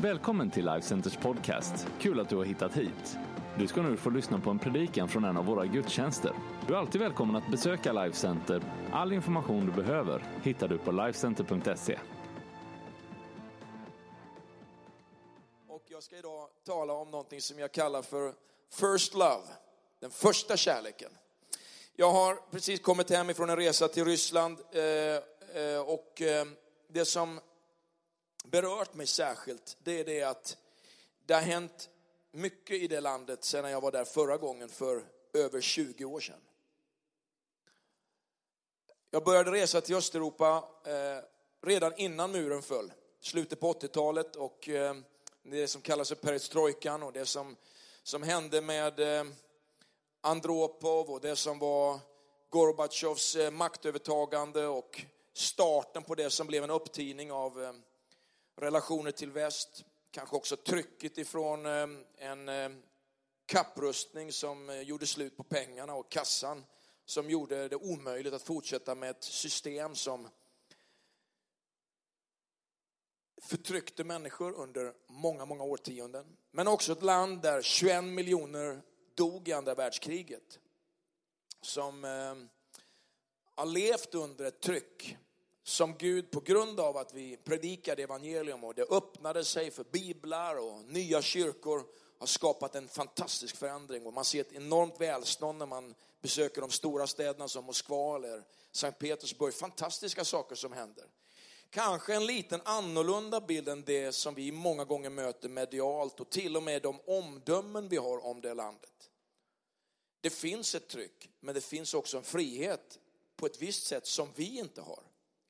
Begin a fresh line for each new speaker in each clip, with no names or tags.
Välkommen till Life Centers podcast. Kul att du har hittat hit. Du ska nu få lyssna på en predikan från en av våra gudstjänster. Du är alltid välkommen att besöka Life Center. All information du behöver hittar du på lifecenter.se.
Och jag ska idag tala om någonting som jag kallar för First Love, den första kärleken. Jag har precis kommit hem ifrån en resa till Ryssland eh, eh, och eh, det som berört mig särskilt, det är det att det har hänt mycket i det landet sedan jag var där förra gången för över 20 år sedan. Jag började resa till Östeuropa eh, redan innan muren föll, slutet på 80-talet och eh, det som kallas för perestrojkan och det som, som hände med eh, Andropov och det som var Gorbatjovs eh, maktövertagande och starten på det som blev en upptidning av eh, relationer till väst, kanske också trycket ifrån eh, en eh, kapprustning som eh, gjorde slut på pengarna och kassan som gjorde det omöjligt att fortsätta med ett system som förtryckte människor under många, många årtionden. Men också ett land där 21 miljoner dog i andra världskriget. Som har levt under ett tryck som Gud på grund av att vi predikade evangelium och det öppnade sig för biblar och nya kyrkor har skapat en fantastisk förändring och man ser ett enormt välstånd när man besöker de stora städerna som Moskva eller Sankt Petersburg. Fantastiska saker som händer. Kanske en liten annorlunda bild än det som vi många gånger möter medialt och till och med de omdömen vi har om det landet. Det finns ett tryck, men det finns också en frihet på ett visst sätt som vi inte har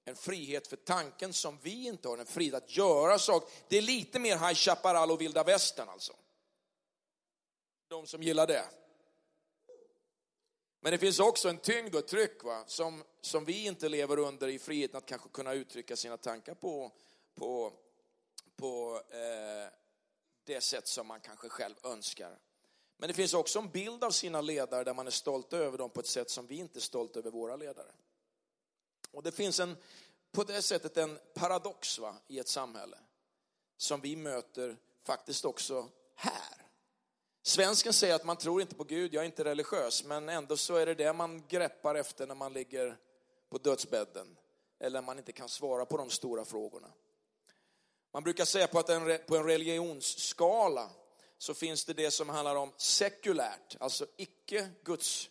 en frihet för tanken som vi inte har, en frihet att göra saker. Det är lite mer High Chaparral och vilda västern alltså. De som gillar det. Men det finns också en tyngd och ett tryck va? Som, som vi inte lever under i friheten att kanske kunna uttrycka sina tankar på, på, på eh, det sätt som man kanske själv önskar. Men det finns också en bild av sina ledare där man är stolt över dem på ett sätt som vi inte är stolta över våra ledare. Och det finns en, på det sättet en paradox va, i ett samhälle som vi möter faktiskt också här. Svensken säger att man tror inte på Gud, jag är inte religiös, men ändå så är det det man greppar efter när man ligger på dödsbädden eller man inte kan svara på de stora frågorna. Man brukar säga på att en, på en religionsskala så finns det det som handlar om sekulärt, alltså icke Guds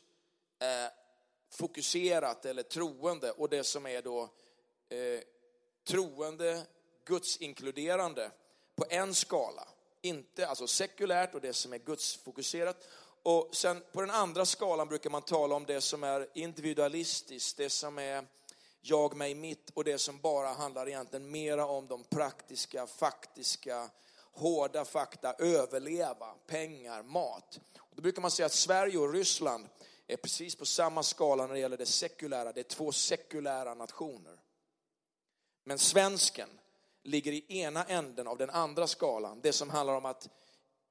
eh, fokuserat eller troende och det som är då eh, troende, gudsinkluderande på en skala. Inte alltså sekulärt och det som är gudsfokuserat. Och sen på den andra skalan brukar man tala om det som är individualistiskt, det som är jag, mig, mitt och det som bara handlar egentligen mera om de praktiska, faktiska, hårda fakta, överleva, pengar, mat. Och då brukar man säga att Sverige och Ryssland är precis på samma skala när det gäller det sekulära. Det är två sekulära nationer. Men svensken ligger i ena änden av den andra skalan. Det som handlar om att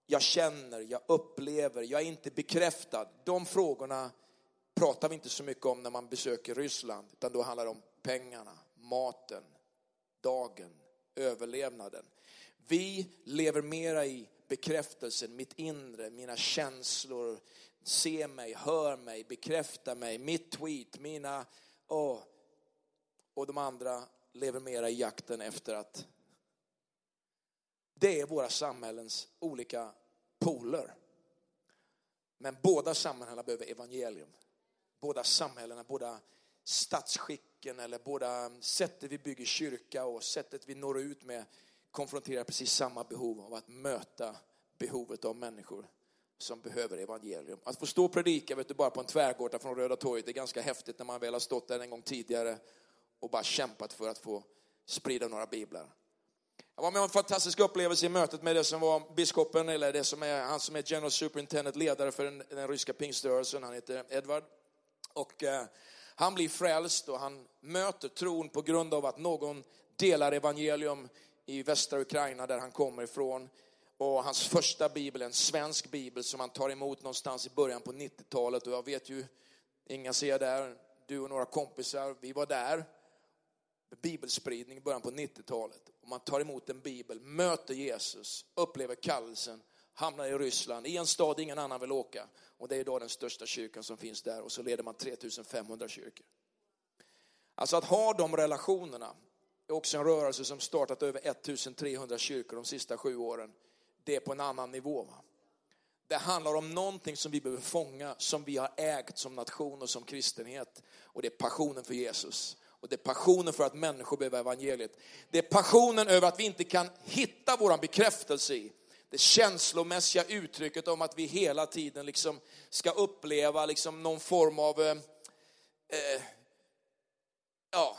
jag känner, jag upplever, jag är inte bekräftad. De frågorna pratar vi inte så mycket om när man besöker Ryssland. Utan då handlar det om pengarna, maten, dagen, överlevnaden. Vi lever mera i bekräftelsen, mitt inre, mina känslor, se mig, hör mig, bekräfta mig, mitt tweet, mina, oh. och de andra lever mera i jakten efter att det är våra samhällens olika poler. Men båda samhällena behöver evangelium. Båda samhällena, båda statsskicken eller båda sättet vi bygger kyrka och sättet vi når ut med konfronterar precis samma behov av att möta behovet av människor som behöver evangelium. Att få stå och predika vet du, bara på en tvärgård från Röda torget är ganska häftigt när man väl har stått där en gång tidigare och bara kämpat för att få sprida några biblar. Jag var med om en fantastisk upplevelse i mötet med det som var biskopen, eller det som är, han som är general superintendent, ledare för den, den ryska pingströrelsen, han heter Edvard. Och eh, han blir frälst och han möter tron på grund av att någon delar evangelium i västra Ukraina där han kommer ifrån och hans första bibel, en svensk bibel som han tar emot någonstans i början på 90-talet. Och jag vet ju, Inga ser där, du och några kompisar, vi var där. bibelspridning i början på 90-talet. Och man tar emot en bibel, möter Jesus, upplever kallelsen, hamnar i Ryssland, i en stad ingen annan vill åka. Och det är idag den största kyrkan som finns där och så leder man 3500 kyrkor. Alltså att ha de relationerna är också en rörelse som startat över 1300 kyrkor de sista sju åren. Det är på en annan nivå. Va? Det handlar om någonting som vi behöver fånga, som vi har ägt som nation och som kristenhet. Och det är passionen för Jesus. Och det är passionen för att människor behöver evangeliet. Det är passionen över att vi inte kan hitta vår bekräftelse i det känslomässiga uttrycket om att vi hela tiden liksom ska uppleva liksom någon form av, eh, eh, ja,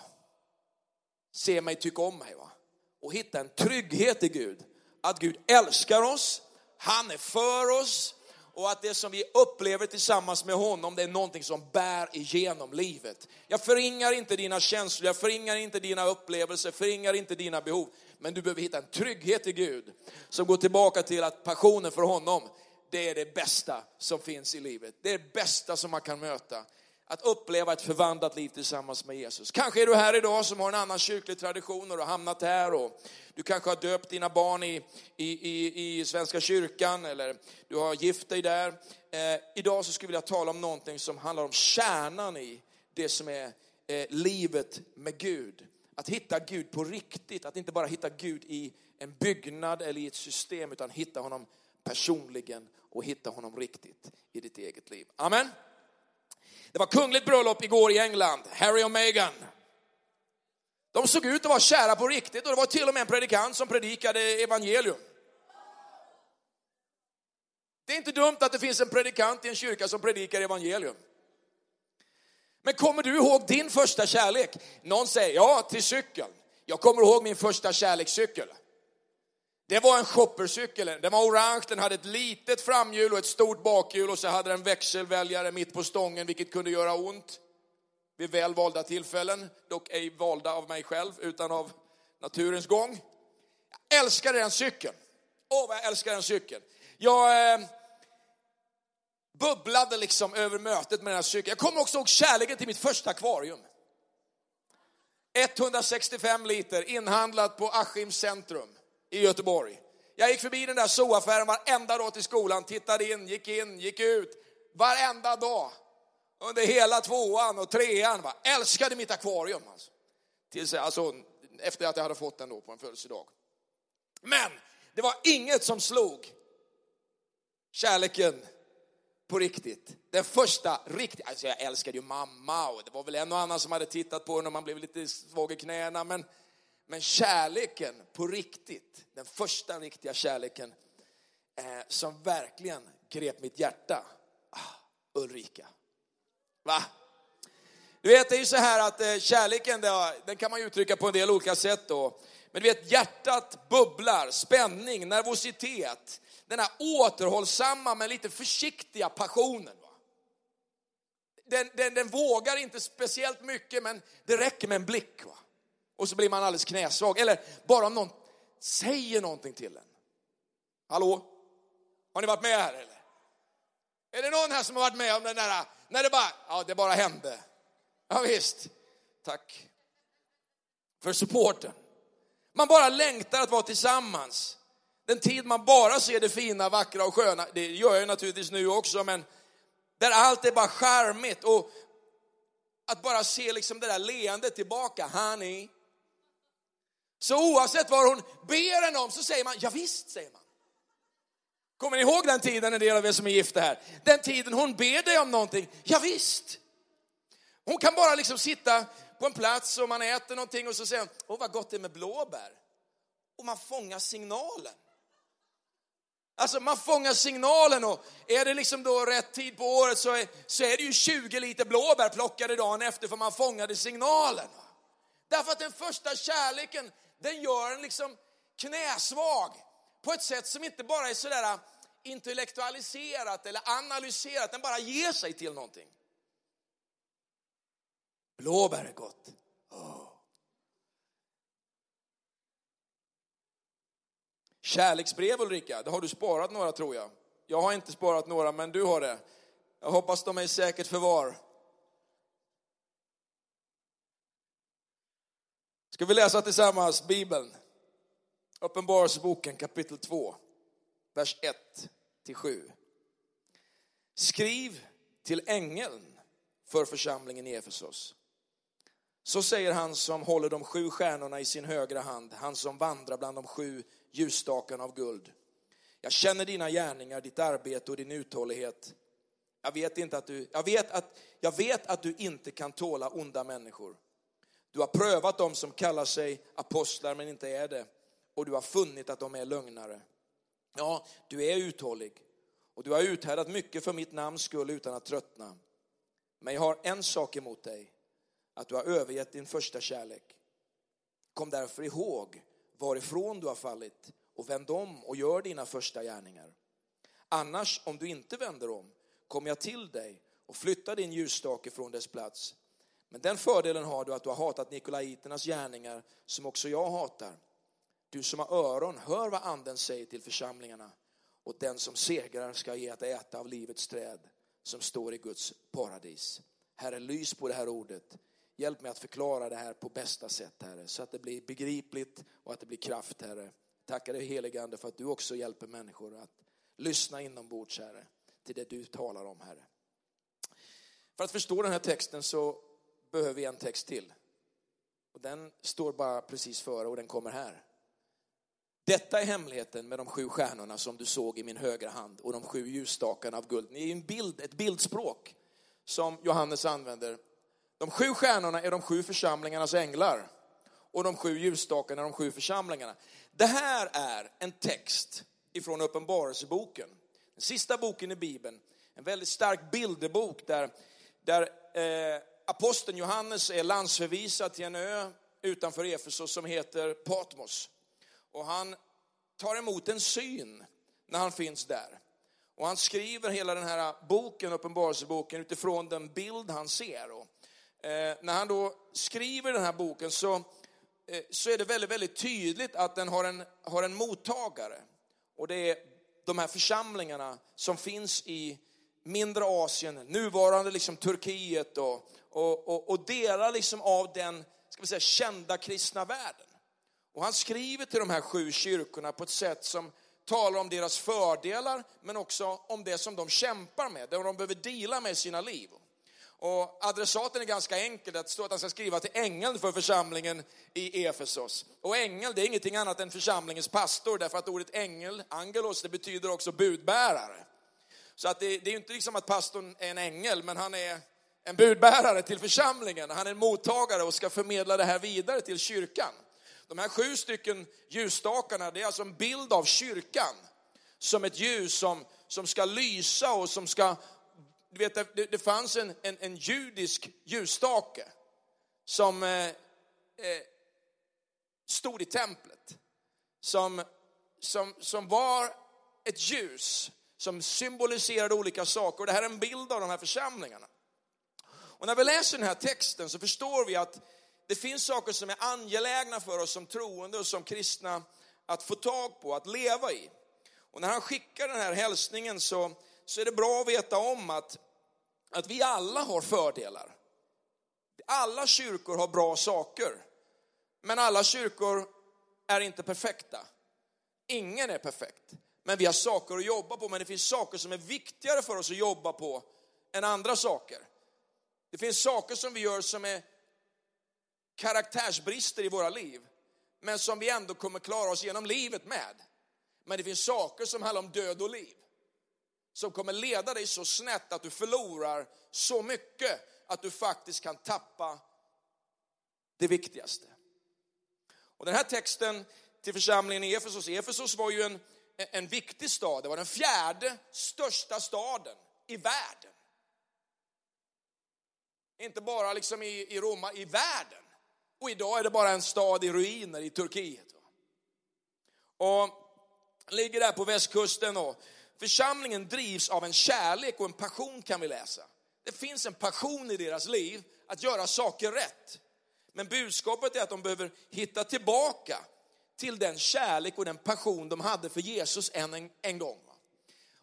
se mig, tycka om mig. Va? Och hitta en trygghet i Gud. Att Gud älskar oss, han är för oss och att det som vi upplever tillsammans med honom, det är någonting som bär igenom livet. Jag förringar inte dina känslor, jag förringar inte dina upplevelser, förringar inte dina behov. Men du behöver hitta en trygghet i Gud som går tillbaka till att passionen för honom, det är det bästa som finns i livet. Det är det bästa som man kan möta. Att uppleva ett förvandlat liv tillsammans med Jesus. Kanske är du här idag som har en annan kyrklig tradition och du har hamnat här och du kanske har döpt dina barn i, i, i, i Svenska kyrkan eller du har gift dig där. Eh, idag så skulle jag vilja tala om någonting som handlar om kärnan i det som är eh, livet med Gud. Att hitta Gud på riktigt, att inte bara hitta Gud i en byggnad eller i ett system utan hitta honom personligen och hitta honom riktigt i ditt eget liv. Amen. Det var kungligt bröllop igår i England, Harry och Meghan. De såg ut att vara kära på riktigt och det var till och med en predikant som predikade evangelium. Det är inte dumt att det finns en predikant i en kyrka som predikar evangelium. Men kommer du ihåg din första kärlek? Någon säger ja, till cykeln. Jag kommer ihåg min första kärlekscykel. Det var en shoppercykel. Den var orange, den hade ett litet framhjul och ett stort bakhjul och så hade den växelväljare mitt på stången vilket kunde göra ont vid väl valda tillfällen. Dock ej valda av mig själv utan av naturens gång. Jag älskade den cykeln. Åh, vad jag älskar den cykeln. Jag eh, bubblade liksom över mötet med den här cykeln. Jag kommer också ihåg kärleken till mitt första akvarium. 165 liter inhandlat på Askims centrum i Göteborg. Jag gick förbi den där zooaffären varenda dag till skolan, tittade in, gick in, gick ut. Varenda dag. Under hela tvåan och trean. Va? Älskade mitt akvarium. Alltså. Tills, alltså, efter att jag hade fått den då på en födelsedag. Men det var inget som slog kärleken på riktigt. Den första riktiga... alltså jag älskade ju mamma och det var väl en och annan som hade tittat på henne. och man blev lite svag i knäna. Men, men kärleken på riktigt, den första riktiga kärleken eh, som verkligen grep mitt hjärta. Ah, Ulrika. Va? Du vet, det är ju så här att eh, kärleken, den kan man uttrycka på en del olika sätt då. Men du vet, hjärtat bubblar, spänning, nervositet. Den här återhållsamma men lite försiktiga passionen. Va? Den, den, den vågar inte speciellt mycket men det räcker med en blick. Va? Och så blir man alldeles knäsvag. Eller bara om någon säger någonting till en. Hallå? Har ni varit med här eller? Är det någon här som har varit med om den där, när det bara, ja det bara hände. Ja, visst. tack för supporten. Man bara längtar att vara tillsammans. Den tid man bara ser det fina, vackra och sköna, det gör jag naturligtvis nu också, men där allt är bara charmigt och att bara se liksom det där leendet tillbaka, honey. Så oavsett vad hon ber en om så säger man, ja visst säger man. Kommer ni ihåg den tiden, en del av er som är gifta här? Den tiden hon ber dig om någonting, ja visst. Hon kan bara liksom sitta på en plats och man äter någonting och så säger hon, åh vad gott det är med blåbär. Och man fångar signalen. Alltså man fångar signalen och är det liksom då rätt tid på året så är, så är det ju 20 liter blåbär plockade dagen efter för man fångade signalen. Därför att den första kärleken, den gör en liksom knäsvag på ett sätt som inte bara är sådär intellektualiserat eller analyserat, den bara ger sig till någonting. Blåbär är gott. Oh. Kärleksbrev Ulrika, det har du sparat några tror jag. Jag har inte sparat några, men du har det. Jag hoppas de är i säkert förvar. Ska vi läsa tillsammans Bibeln? Uppenbarelseboken kapitel 2, vers 1 till 7. Skriv till ängeln för församlingen i Efesos. Så säger han som håller de sju stjärnorna i sin högra hand, han som vandrar bland de sju ljusstakarna av guld. Jag känner dina gärningar, ditt arbete och din uthållighet. Jag vet, inte att du, jag, vet att, jag vet att du inte kan tåla onda människor. Du har prövat dem som kallar sig apostlar men inte är det. Och du har funnit att de är lögnare. Ja, du är uthållig. Och du har uthärdat mycket för mitt namns skull utan att tröttna. Men jag har en sak emot dig. Att du har övergett din första kärlek. Kom därför ihåg varifrån du har fallit och vänd om och gör dina första gärningar. Annars, om du inte vänder om, kommer jag till dig och flyttar din ljusstake från dess plats. Men den fördelen har du att du har hatat Nikolaiternas gärningar som också jag hatar. Du som har öron, hör vad anden säger till församlingarna. Och den som segrar ska ge att äta av livets träd som står i Guds paradis. Herre, lys på det här ordet. Hjälp mig att förklara det här på bästa sätt, Herre, så att det blir begripligt och att det blir kraft, Herre. Tackar dig helige Ande för att du också hjälper människor att lyssna inombords, Herre, till det du talar om, Herre. För att förstå den här texten så behöver vi en text till. Och den står bara precis före och den kommer här. Detta är hemligheten med de sju stjärnorna som du såg i min högra hand och de sju ljusstakarna av guld. Det är en bild, ett bildspråk som Johannes använder. De sju stjärnorna är de sju församlingarnas änglar och de sju ljusstakarna är de sju församlingarna. Det här är en text ifrån Uppenbarelseboken, den sista boken i Bibeln. En väldigt stark bilderbok där, där eh, aposteln Johannes är landsförvisad till en ö utanför Efesos som heter Patmos. Och han tar emot en syn när han finns där. Och han skriver hela den här boken, Uppenbarelseboken, utifrån den bild han ser. Och, eh, när han då skriver den här boken så, eh, så är det väldigt, väldigt tydligt att den har en, har en mottagare. Och det är de här församlingarna som finns i mindre Asien, nuvarande liksom Turkiet och, och, och, och delar liksom av den ska vi säga, kända kristna världen. Och han skriver till de här sju kyrkorna på ett sätt som talar om deras fördelar, men också om det som de kämpar med, det de behöver dela med i sina liv. Och adressaten är ganska enkel, det står att han ska skriva till ängeln för församlingen i Efesos. Och ängel, det är ingenting annat än församlingens pastor, därför att ordet ängel, angelos, det betyder också budbärare. Så att det, det är inte liksom att pastorn är en ängel, men han är en budbärare till församlingen. Han är en mottagare och ska förmedla det här vidare till kyrkan. De här sju stycken ljusstakarna, det är alltså en bild av kyrkan som ett ljus som, som ska lysa och som ska, du vet det, det fanns en, en, en judisk ljusstake som eh, eh, stod i templet. Som, som, som var ett ljus som symboliserade olika saker. Och det här är en bild av de här församlingarna. Och när vi läser den här texten så förstår vi att det finns saker som är angelägna för oss som troende och som kristna att få tag på, att leva i. Och när han skickar den här hälsningen så, så är det bra att veta om att, att vi alla har fördelar. Alla kyrkor har bra saker. Men alla kyrkor är inte perfekta. Ingen är perfekt. Men vi har saker att jobba på, men det finns saker som är viktigare för oss att jobba på än andra saker. Det finns saker som vi gör som är karaktärsbrister i våra liv, men som vi ändå kommer klara oss genom livet med. Men det finns saker som handlar om död och liv, som kommer leda dig så snett att du förlorar så mycket att du faktiskt kan tappa det viktigaste. Och den här texten till församlingen i Efesos, Efesos var ju en, en viktig stad, det var den fjärde största staden i världen. Inte bara liksom i, i Roma, i världen. Och idag är det bara en stad i ruiner i Turkiet. Och ligger där på västkusten och församlingen drivs av en kärlek och en passion kan vi läsa. Det finns en passion i deras liv att göra saker rätt. Men budskapet är att de behöver hitta tillbaka till den kärlek och den passion de hade för Jesus än en, en gång.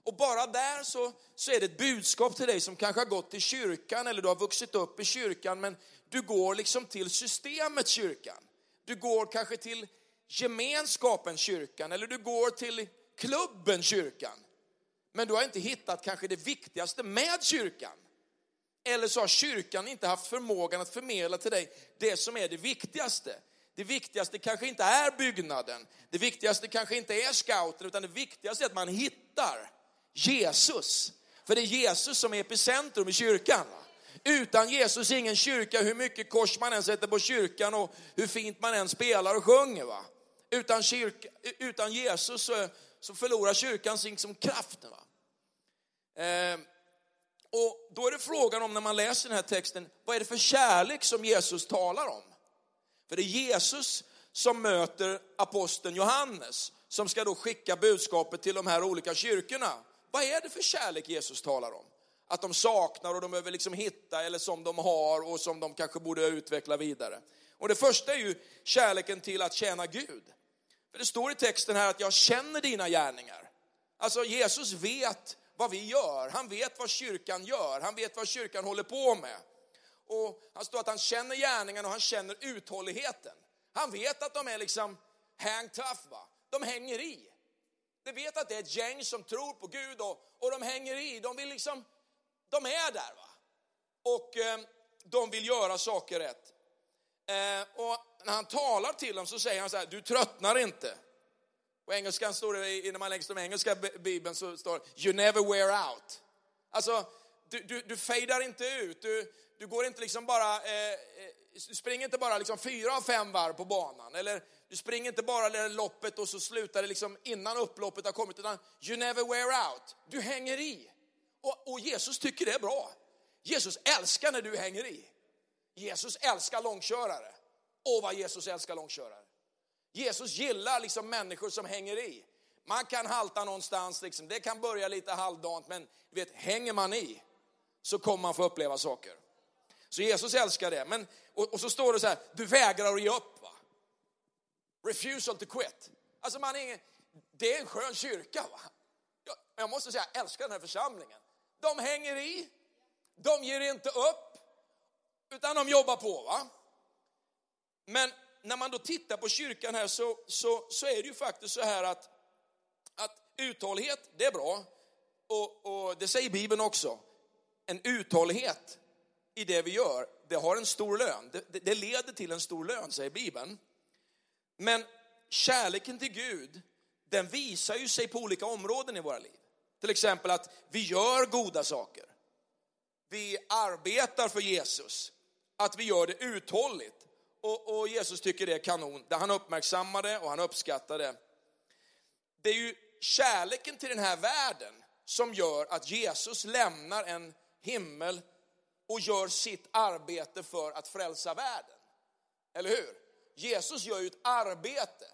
Och bara där så, så är det ett budskap till dig som kanske har gått till kyrkan eller du har vuxit upp i kyrkan men du går liksom till systemet kyrkan. du går kanske till gemenskapen kyrkan eller du går till klubben kyrkan. Men du har inte hittat kanske det viktigaste med kyrkan. Eller så har kyrkan inte haft förmågan att förmedla till dig det som är det viktigaste. Det viktigaste kanske inte är byggnaden, det viktigaste kanske inte är scouten, utan det viktigaste är att man hittar Jesus. För det är Jesus som är epicentrum i kyrkan. Utan Jesus ingen kyrka, hur mycket kors man än sätter på kyrkan och hur fint man än spelar och sjunger. Va? Utan, kyrka, utan Jesus så, så förlorar kyrkan sin som kraft. Va? Eh, och då är det frågan om när man läser den här texten, vad är det för kärlek som Jesus talar om? För det är Jesus som möter aposteln Johannes, som ska då skicka budskapet till de här olika kyrkorna. Vad är det för kärlek Jesus talar om? Att de saknar och de behöver liksom hitta, eller som de har och som de kanske borde utveckla vidare. Och det första är ju kärleken till att tjäna Gud. För det står i texten här att jag känner dina gärningar. Alltså Jesus vet vad vi gör. Han vet vad kyrkan gör. Han vet vad kyrkan håller på med. Och han står att han känner gärningen och han känner uthålligheten. Han vet att de är liksom hang tough, va? De hänger i. De vet att det är ett gäng som tror på Gud och, och de hänger i. De vill liksom, de är där va. Och eh, de vill göra saker rätt. Eh, och när han talar till dem så säger han så här, du tröttnar inte. På engelskan står det, när man läser den engelska bibeln så står det, you never wear out. Alltså, du, du, du fejdar inte ut, du, du går inte liksom bara, eh, eh, du springer inte bara liksom fyra av fem varv på banan. Eller du springer inte bara det loppet och så slutar det liksom innan upploppet har kommit. Utan you never wear out. Du hänger i. Och, och Jesus tycker det är bra. Jesus älskar när du hänger i. Jesus älskar långkörare. Och vad Jesus älskar långkörare. Jesus gillar liksom människor som hänger i. Man kan halta någonstans, liksom. det kan börja lite halvdant, men du vet, hänger man i så kommer man få uppleva saker. Så Jesus älskar det. Men, och, och så står det så här, du vägrar att ge upp. Va? Refusal to quit. Alltså man är ingen, det är en skön kyrka. Va? Jag, jag måste säga, jag älskar den här församlingen. De hänger i, de ger inte upp, utan de jobbar på. va? Men när man då tittar på kyrkan här så, så, så är det ju faktiskt så här att, att uthållighet, det är bra. Och, och det säger Bibeln också. En uthållighet i det vi gör, det har en stor lön. Det, det, leder till en stor lön, säger Bibeln. Men kärleken till Gud, den visar ju sig på olika områden i våra liv. Till exempel att vi gör goda saker. Vi arbetar för Jesus. Att vi gör det uthålligt. Och, och Jesus tycker det är kanon. det Han uppmärksammar det och han uppskattar det. Det är ju kärleken till den här världen som gör att Jesus lämnar en himmel och gör sitt arbete för att frälsa världen. Eller hur? Jesus gör ju ett arbete.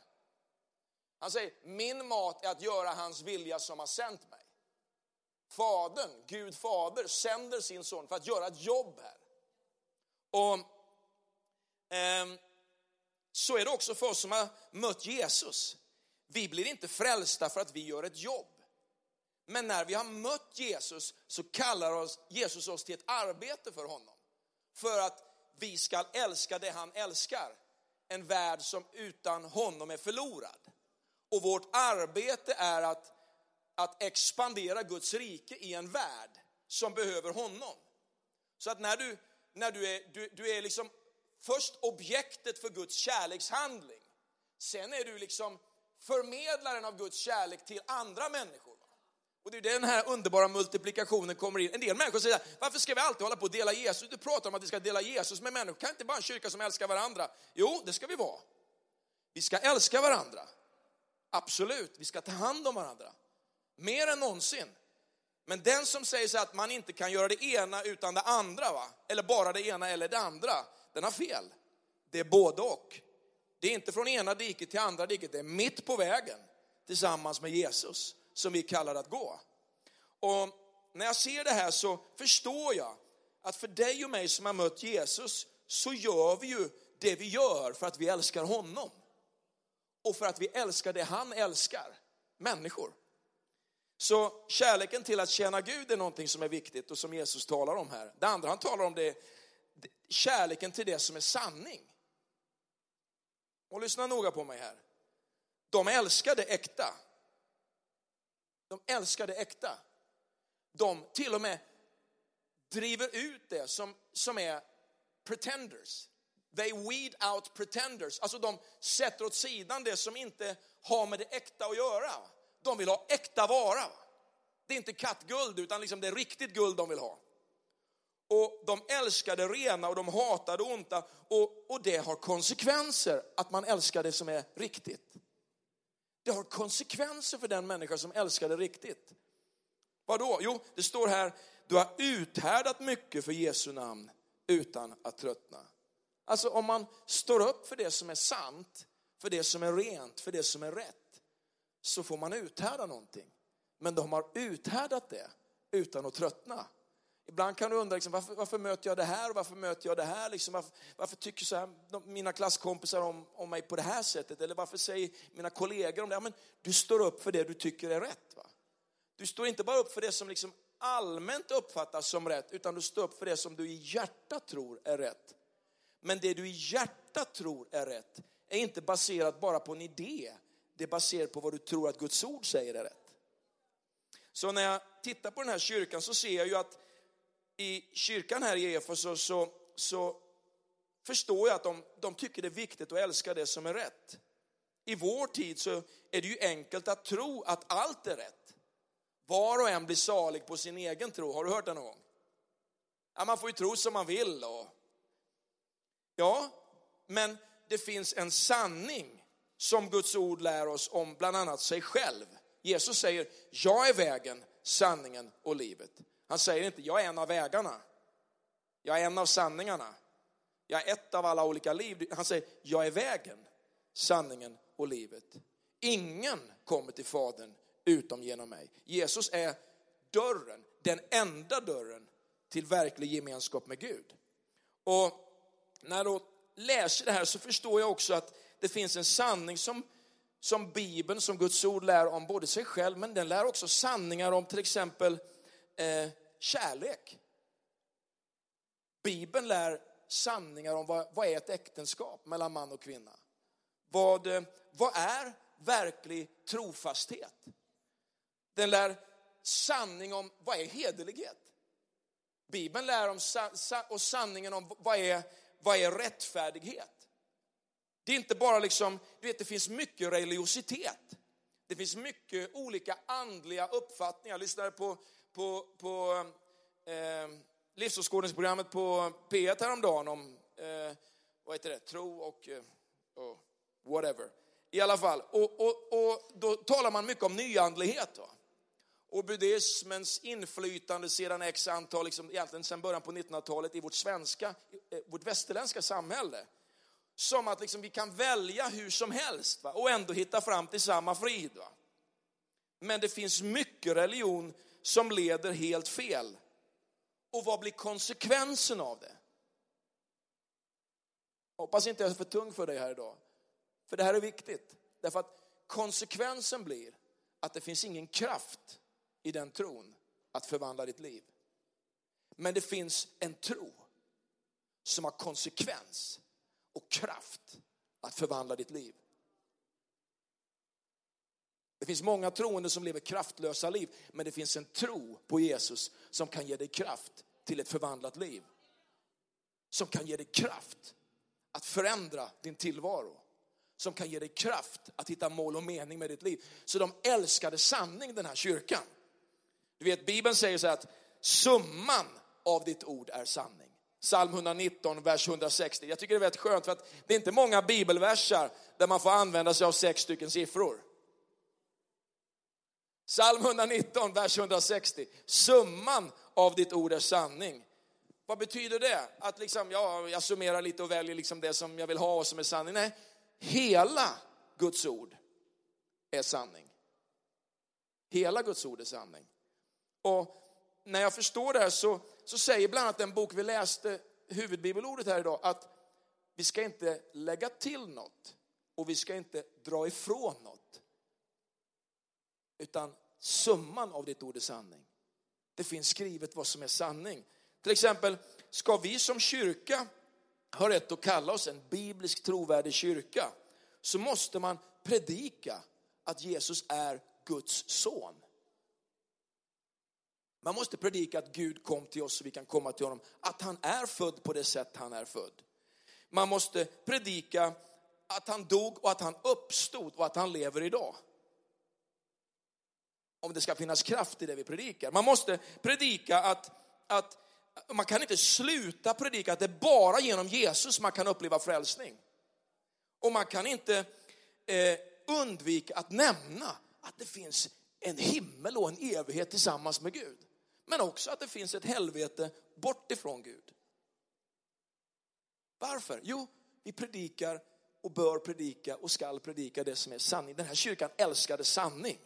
Han säger, min mat är att göra hans vilja som har sänt mig. Fadern, Gud fader, sänder sin son för att göra ett jobb här. Och eh, så är det också för oss som har mött Jesus. Vi blir inte frälsta för att vi gör ett jobb. Men när vi har mött Jesus så kallar oss, Jesus oss till ett arbete för honom. För att vi ska älska det han älskar. En värld som utan honom är förlorad. Och vårt arbete är att, att expandera Guds rike i en värld som behöver honom. Så att när du, när du är, du, du är liksom först objektet för Guds kärlekshandling. Sen är du liksom förmedlaren av Guds kärlek till andra människor. Och det är den här underbara multiplikationen kommer in. En del människor säger, varför ska vi alltid hålla på att dela Jesus? Du pratar om att vi ska dela Jesus med människor. Kan inte bara en kyrka som älskar varandra? Jo, det ska vi vara. Vi ska älska varandra. Absolut, vi ska ta hand om varandra. Mer än någonsin. Men den som säger så att man inte kan göra det ena utan det andra, va? eller bara det ena eller det andra, den har fel. Det är både och. Det är inte från ena diket till andra diket, det är mitt på vägen tillsammans med Jesus som vi kallar att gå. Och när jag ser det här så förstår jag att för dig och mig som har mött Jesus så gör vi ju det vi gör för att vi älskar honom. Och för att vi älskar det han älskar, människor. Så kärleken till att tjäna Gud är någonting som är viktigt och som Jesus talar om här. Det andra han talar om det är kärleken till det som är sanning. Och lyssna noga på mig här. De älskar det äkta. De älskar det äkta. De till och med driver ut det som, som är pretenders. They weed out pretenders. Alltså de sätter åt sidan det som inte har med det äkta att göra. De vill ha äkta vara. Det är inte kattguld utan liksom det är riktigt guld de vill ha. Och de älskar det rena och de hatar det onda och, och det har konsekvenser att man älskar det som är riktigt. Det har konsekvenser för den människa som älskar det riktigt. Vadå? Jo, det står här, du har uthärdat mycket för Jesu namn utan att tröttna. Alltså om man står upp för det som är sant, för det som är rent, för det som är rätt, så får man uthärda någonting. Men de har uthärdat det utan att tröttna. Ibland kan du undra, liksom, varför, varför, möter jag det här och varför möter jag det här? Liksom, varför, varför, tycker så här, mina klasskompisar om, om mig på det här sättet? Eller varför säger mina kollegor om det? Ja, men du står upp för det du tycker är rätt. Va? Du står inte bara upp för det som liksom allmänt uppfattas som rätt, utan du står upp för det som du i hjärtat tror är rätt. Men det du i hjärtat tror är rätt är inte baserat bara på en idé, det är baserat på vad du tror att Guds ord säger är rätt. Så när jag tittar på den här kyrkan så ser jag ju att i kyrkan här i Efesos så, så förstår jag att de, de tycker det är viktigt att älska det som är rätt. I vår tid så är det ju enkelt att tro att allt är rätt. Var och en blir salig på sin egen tro. Har du hört det någon gång? Ja, man får ju tro som man vill. Och... Ja, men det finns en sanning som Guds ord lär oss om bland annat sig själv. Jesus säger, jag är vägen, sanningen och livet. Han säger inte, jag är en av vägarna. Jag är en av sanningarna. Jag är ett av alla olika liv. Han säger, jag är vägen, sanningen och livet. Ingen kommer till Fadern utom genom mig. Jesus är dörren, den enda dörren till verklig gemenskap med Gud. Och när jag då läser det här så förstår jag också att det finns en sanning som, som Bibeln, som Guds ord lär om både sig själv, men den lär också sanningar om till exempel eh, kärlek. Bibeln lär sanningar om vad, vad är ett äktenskap mellan man och kvinna. Vad, eh, vad är verklig trofasthet? Den lär sanning om vad är hederlighet. Bibeln lär om och sanningen om vad är, vad är rättfärdighet. Det är inte bara liksom, du vet det finns mycket religiositet. Det finns mycket olika andliga uppfattningar. Jag lyssnade på, på, på eh, livsåskådningsprogrammet på P1 häromdagen om, eh, vad heter det, tro och, eh, och whatever. I alla fall, och, och, och då talar man mycket om nyandlighet. Va? och buddhismens inflytande sedan x antal, liksom, egentligen sedan början på 1900-talet i vårt svenska, eh, vårt västerländska samhälle. Som att liksom vi kan välja hur som helst va? och ändå hitta fram till samma frid. Va? Men det finns mycket religion som leder helt fel. Och vad blir konsekvensen av det? hoppas inte jag är för tung för dig här idag. För det här är viktigt. Därför att konsekvensen blir att det finns ingen kraft i den tron att förvandla ditt liv. Men det finns en tro som har konsekvens och kraft att förvandla ditt liv. Det finns många troende som lever kraftlösa liv, men det finns en tro på Jesus som kan ge dig kraft till ett förvandlat liv. Som kan ge dig kraft att förändra din tillvaro. Som kan ge dig kraft att hitta mål och mening med ditt liv. Så de älskade sanning den här kyrkan. Du vet, Bibeln säger så här att summan av ditt ord är sanning. Psalm 119, vers 160. Jag tycker det är väldigt skönt för att det är inte många bibelversar där man får använda sig av sex stycken siffror. Psalm 119, vers 160. Summan av ditt ord är sanning. Vad betyder det? Att liksom, ja, jag summerar lite och väljer liksom det som jag vill ha och som är sanning. Nej, hela Guds ord är sanning. Hela Guds ord är sanning. Och när jag förstår det här så, så säger bland annat den bok vi läste, huvudbibelordet här idag, att vi ska inte lägga till något och vi ska inte dra ifrån något. Utan summan av ditt ord är sanning. Det finns skrivet vad som är sanning. Till exempel, ska vi som kyrka ha rätt att kalla oss en biblisk trovärdig kyrka? så måste man predika att Jesus är Guds son. Man måste predika att Gud kom till oss så vi kan komma till honom. Att han är född på det sätt han är född. Man måste predika att han dog och att han uppstod och att han lever idag. Om det ska finnas kraft i det vi predikar. Man måste predika att, att man kan inte sluta predika att det är bara genom Jesus man kan uppleva frälsning. Och man kan inte eh, undvika att nämna att det finns en himmel och en evighet tillsammans med Gud. Men också att det finns ett helvete bort ifrån Gud. Varför? Jo, vi predikar och bör predika och skall predika det som är sanning. Den här kyrkan älskade sanning.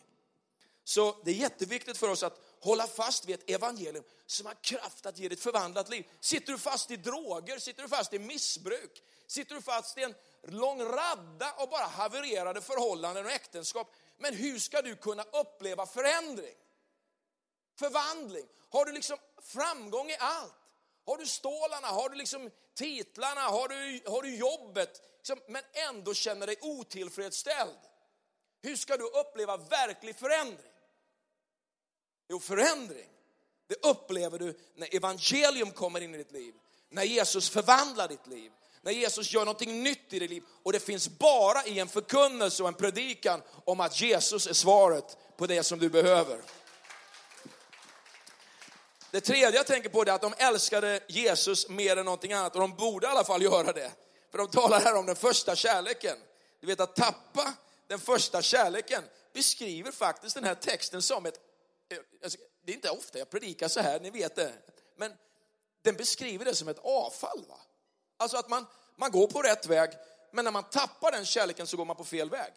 Så det är jätteviktigt för oss att hålla fast vid ett evangelium som har kraft att ge dig ett förvandlat liv. Sitter du fast i droger, sitter du fast i missbruk, sitter du fast i en lång radda av bara havererade förhållanden och äktenskap. Men hur ska du kunna uppleva förändring? Förvandling? Har du liksom framgång i allt? Har du stålarna, har du liksom titlarna, har du, har du jobbet, liksom, men ändå känner dig otillfredsställd? Hur ska du uppleva verklig förändring? Jo, förändring, det upplever du när evangelium kommer in i ditt liv. När Jesus förvandlar ditt liv. När Jesus gör någonting nytt i ditt liv. Och det finns bara i en förkunnelse och en predikan om att Jesus är svaret på det som du behöver. Det tredje jag tänker på är att de älskade Jesus mer än någonting annat och de borde i alla fall göra det. För de talar här om den första kärleken. Du vet att tappa den första kärleken beskriver faktiskt den här texten som ett Alltså, det är inte ofta jag predikar så här, ni vet det. Men den beskriver det som ett avfall. Va? Alltså att man, man går på rätt väg, men när man tappar den kärleken så går man på fel väg.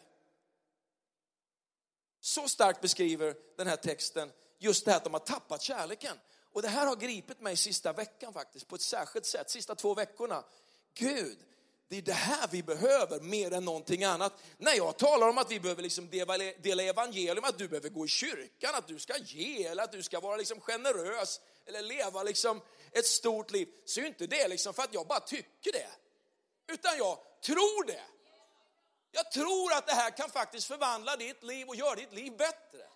Så starkt beskriver den här texten just det här att de har tappat kärleken. Och det här har gripit mig sista veckan faktiskt, på ett särskilt sätt, sista två veckorna. Gud, det är det här vi behöver mer än någonting annat. När jag talar om att vi behöver liksom dela evangelium, att du behöver gå i kyrkan, att du ska ge eller att du ska vara liksom generös eller leva liksom ett stort liv, så är inte det liksom för att jag bara tycker det. Utan jag tror det. Jag tror att det här kan faktiskt förvandla ditt liv och göra ditt liv bättre.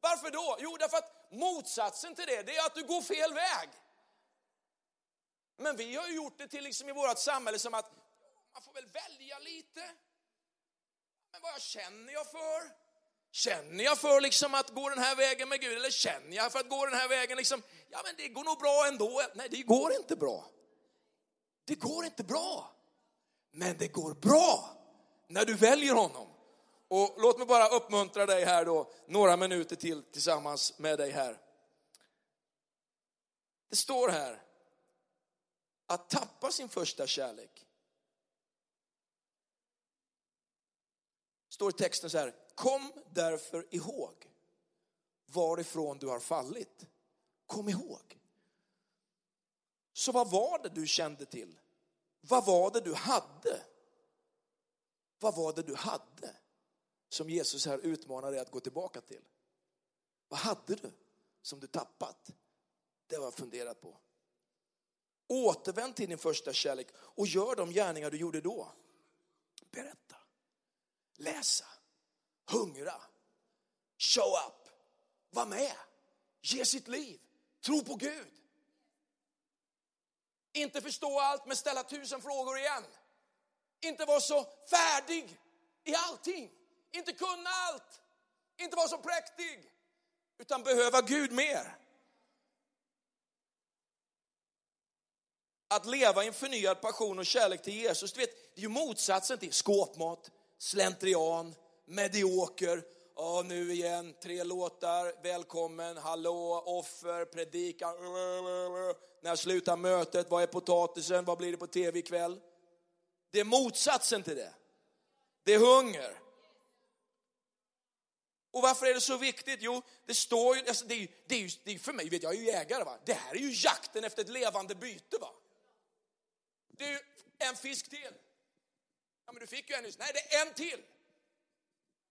Varför då? Jo, därför att motsatsen till det, det är att du går fel väg. Men vi har gjort det till liksom i vårt samhälle som att man får väl välja lite. Men vad känner jag för? Känner jag för liksom att gå den här vägen med Gud eller känner jag för att gå den här vägen liksom, ja men det går nog bra ändå. Nej, det går inte bra. Det går inte bra. Men det går bra när du väljer honom. Och låt mig bara uppmuntra dig här då, några minuter till tillsammans med dig här. Det står här, att tappa sin första kärlek står i texten så här, kom därför ihåg varifrån du har fallit. Kom ihåg. Så vad var det du kände till? Vad var det du hade? Vad var det du hade som Jesus här utmanar dig att gå tillbaka till? Vad hade du som du tappat? Det har jag funderat på. Återvänd till din första kärlek och gör de gärningar du gjorde då. Berätta läsa, hungra, show up, var med, ge sitt liv, tro på Gud. Inte förstå allt men ställa tusen frågor igen. Inte vara så färdig i allting. Inte kunna allt. Inte vara så präktig. Utan behöva Gud mer. Att leva i en förnyad passion och kärlek till Jesus, du vet, det är ju motsatsen till skåpmat, slentrian, medioker. Ja, nu igen, tre låtar, välkommen, hallå, offer, predika. När slutar mötet? Vad är potatisen? Vad blir det på tv ikväll? Det är motsatsen till det. Det är hunger. Och varför är det så viktigt? Jo, det står ju, alltså det, är, det, är, det är för mig, vet jag är ju jägare va. Det här är ju jakten efter ett levande byte va. Det är ju en fisk till. Ja, men du fick ju en nyss. Nej, det är en till.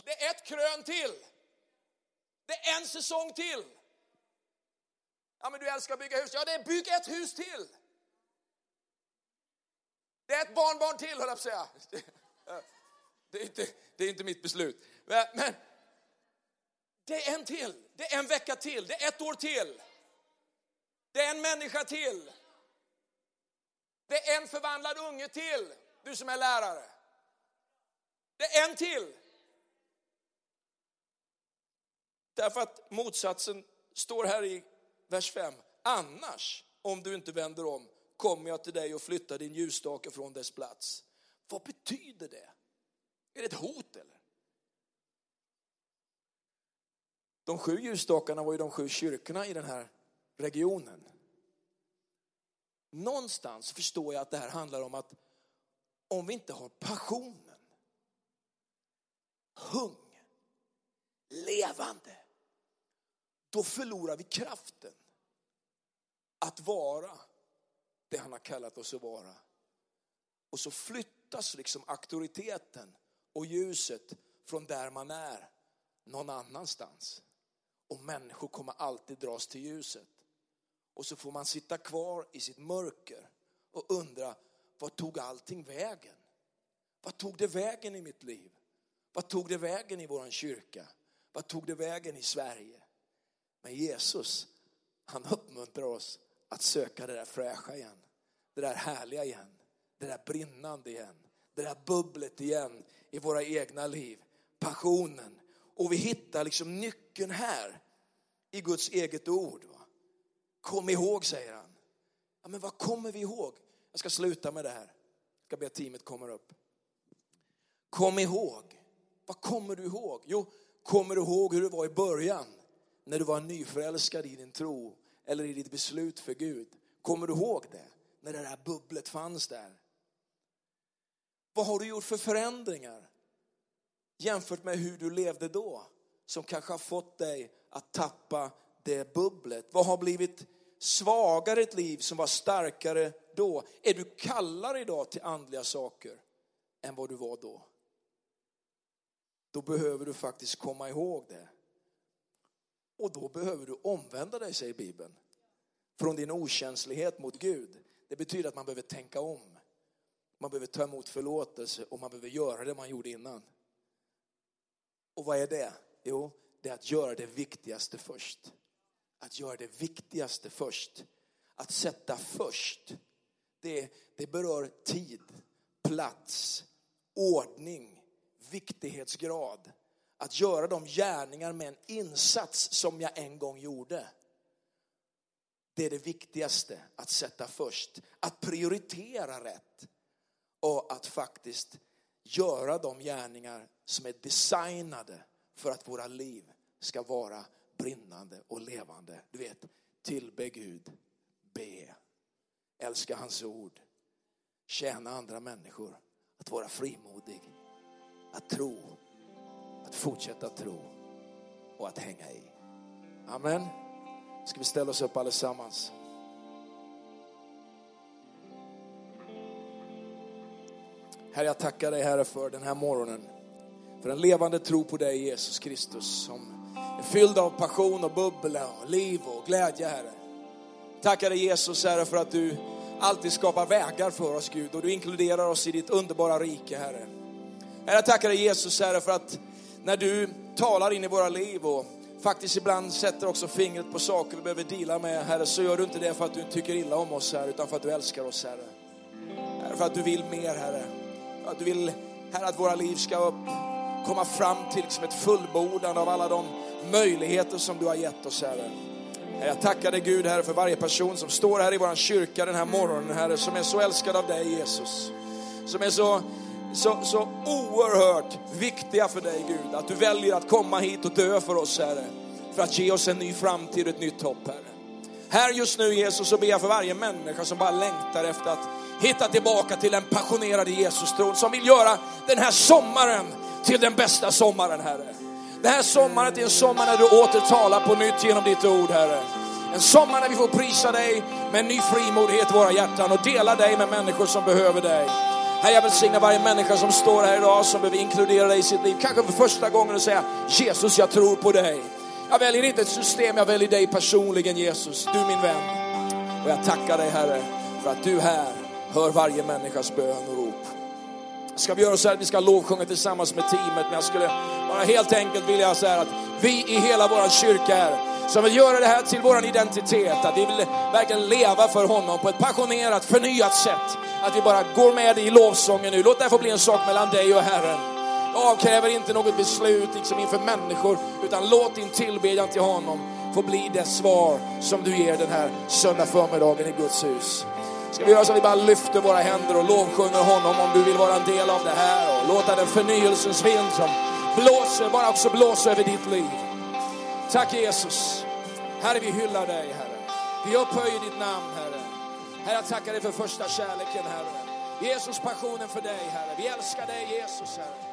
Det är ett krön till. Det är en säsong till. Ja, men du älskar att bygga hus. Ja, det är bygg ett hus till. Det är ett barnbarn till, höll jag på att säga. Det är inte, det är inte mitt beslut. Men, men det är en till. Det är en vecka till. Det är ett år till. Det är en människa till. Det är en förvandlad unge till. Du som är lärare. Det är en till. Därför att motsatsen står här i vers 5. Annars, om du inte vänder om, kommer jag till dig och flyttar din ljusstake från dess plats. Vad betyder det? Är det ett hot eller? De sju ljusstakarna var ju de sju kyrkorna i den här regionen. Någonstans förstår jag att det här handlar om att om vi inte har passionen, Hung! levande, då förlorar vi kraften att vara det han har kallat oss att vara. Och så flyttas liksom auktoriteten och ljuset från där man är någon annanstans. Och människor kommer alltid dras till ljuset. Och så får man sitta kvar i sitt mörker och undra, vad tog allting vägen? Vad tog det vägen i mitt liv? Vad tog det vägen i vår kyrka? Vad tog det vägen i Sverige? Men Jesus, han uppmuntrar oss att söka det där fräscha igen. Det där härliga igen. Det där brinnande igen. Det där bubblet igen i våra egna liv. Passionen. Och vi hittar liksom nyckeln här i Guds eget ord. Va? Kom ihåg, säger han. Ja, men vad kommer vi ihåg? Jag ska sluta med det här. Jag ska be att teamet kommer upp. Kom ihåg. Vad kommer du ihåg? Jo, kommer du ihåg hur det var i början? När du var nyförälskad i din tro eller i ditt beslut för Gud. Kommer du ihåg det? När det där bubblet fanns där. Vad har du gjort för förändringar jämfört med hur du levde då? Som kanske har fått dig att tappa det bubblet. Vad har blivit svagare i ett liv som var starkare då? Är du kallare idag till andliga saker än vad du var då? Då behöver du faktiskt komma ihåg det. Och då behöver du omvända dig, säger Bibeln. Från din okänslighet mot Gud. Det betyder att man behöver tänka om. Man behöver ta emot förlåtelse och man behöver göra det man gjorde innan. Och vad är det? Jo, det är att göra det viktigaste först. Att göra det viktigaste först. Att sätta först. Det, det berör tid, plats, ordning, viktighetsgrad. Att göra de gärningar med en insats som jag en gång gjorde. Det är det viktigaste att sätta först. Att prioritera rätt. Och att faktiskt göra de gärningar som är designade för att våra liv ska vara brinnande och levande. Du vet, tillbe Gud, be, älska hans ord, tjäna andra människor, att vara frimodig, att tro, att fortsätta tro och att hänga i. Amen. Ska vi ställa oss upp allesammans? Herre, jag tackar dig Herre för den här morgonen. För en levande tro på dig Jesus Kristus som är fylld av passion och bubbel och liv och glädje Herre. Tackar dig Jesus Herre för att du alltid skapar vägar för oss Gud och du inkluderar oss i ditt underbara rike Herre. Herre, jag tackar dig Jesus Herre för att när du talar in i våra liv och faktiskt ibland sätter också fingret på saker vi behöver dela med Herre så gör du inte det för att du tycker illa om oss Herre utan för att du älskar oss Herre. Herre för att du vill mer Herre. För att du vill Herre att våra liv ska upp, komma fram till liksom ett fullbordande av alla de möjligheter som du har gett oss Herre. Jag tackar dig Gud Herre för varje person som står här i vår kyrka den här morgonen Herre som är så älskad av dig Jesus. Som är så, så, så oerhört viktiga för dig Gud. Att du väljer att komma hit och dö för oss Herre. För att ge oss en ny framtid och ett nytt hopp Herre. Här just nu Jesus så ber jag för varje människa som bara längtar efter att hitta tillbaka till den passionerade Jesus-tron som vill göra den här sommaren till den bästa sommaren Herre. Den här sommaren till en sommar när du åter talar på nytt genom ditt ord Herre. En sommar när vi får prisa dig med en ny frimodighet i våra hjärtan och dela dig med människor som behöver dig. Herre, jag välsignar varje människa som står här idag som behöver inkludera dig i sitt liv. Kanske för första gången och säga Jesus, jag tror på dig. Jag väljer inte ett system, jag väljer dig personligen Jesus, du min vän. Och jag tackar dig Herre för att du här hör varje människas bön och rop. Ska vi göra så här att vi ska lovsjunga tillsammans med teamet, men jag skulle bara helt enkelt vilja säga att vi i hela vår kyrka här, som vill göra det här till vår identitet, att vi vill verkligen leva för honom på ett passionerat, förnyat sätt. Att vi bara går med i lovsången nu. Låt det här få bli en sak mellan dig och Herren. Jag avkräver inte något beslut liksom inför människor, utan låt din tillbedjan till honom få bli det svar som du ger den här söndag förmiddagen i Guds hus. Ska vi göra så att vi bara lyfter våra händer och lovsjunger honom om du vill vara en del av det här och låta den förnyelsens vind som blåser, bara också blåsa över ditt liv. Tack Jesus. Herre, vi hyllar dig, Herre. Vi upphöjer ditt namn, Herre. Herre, jag tackar dig för första kärleken, Herre. Jesus, passionen för dig, Herre. Vi älskar dig, Jesus, Herre.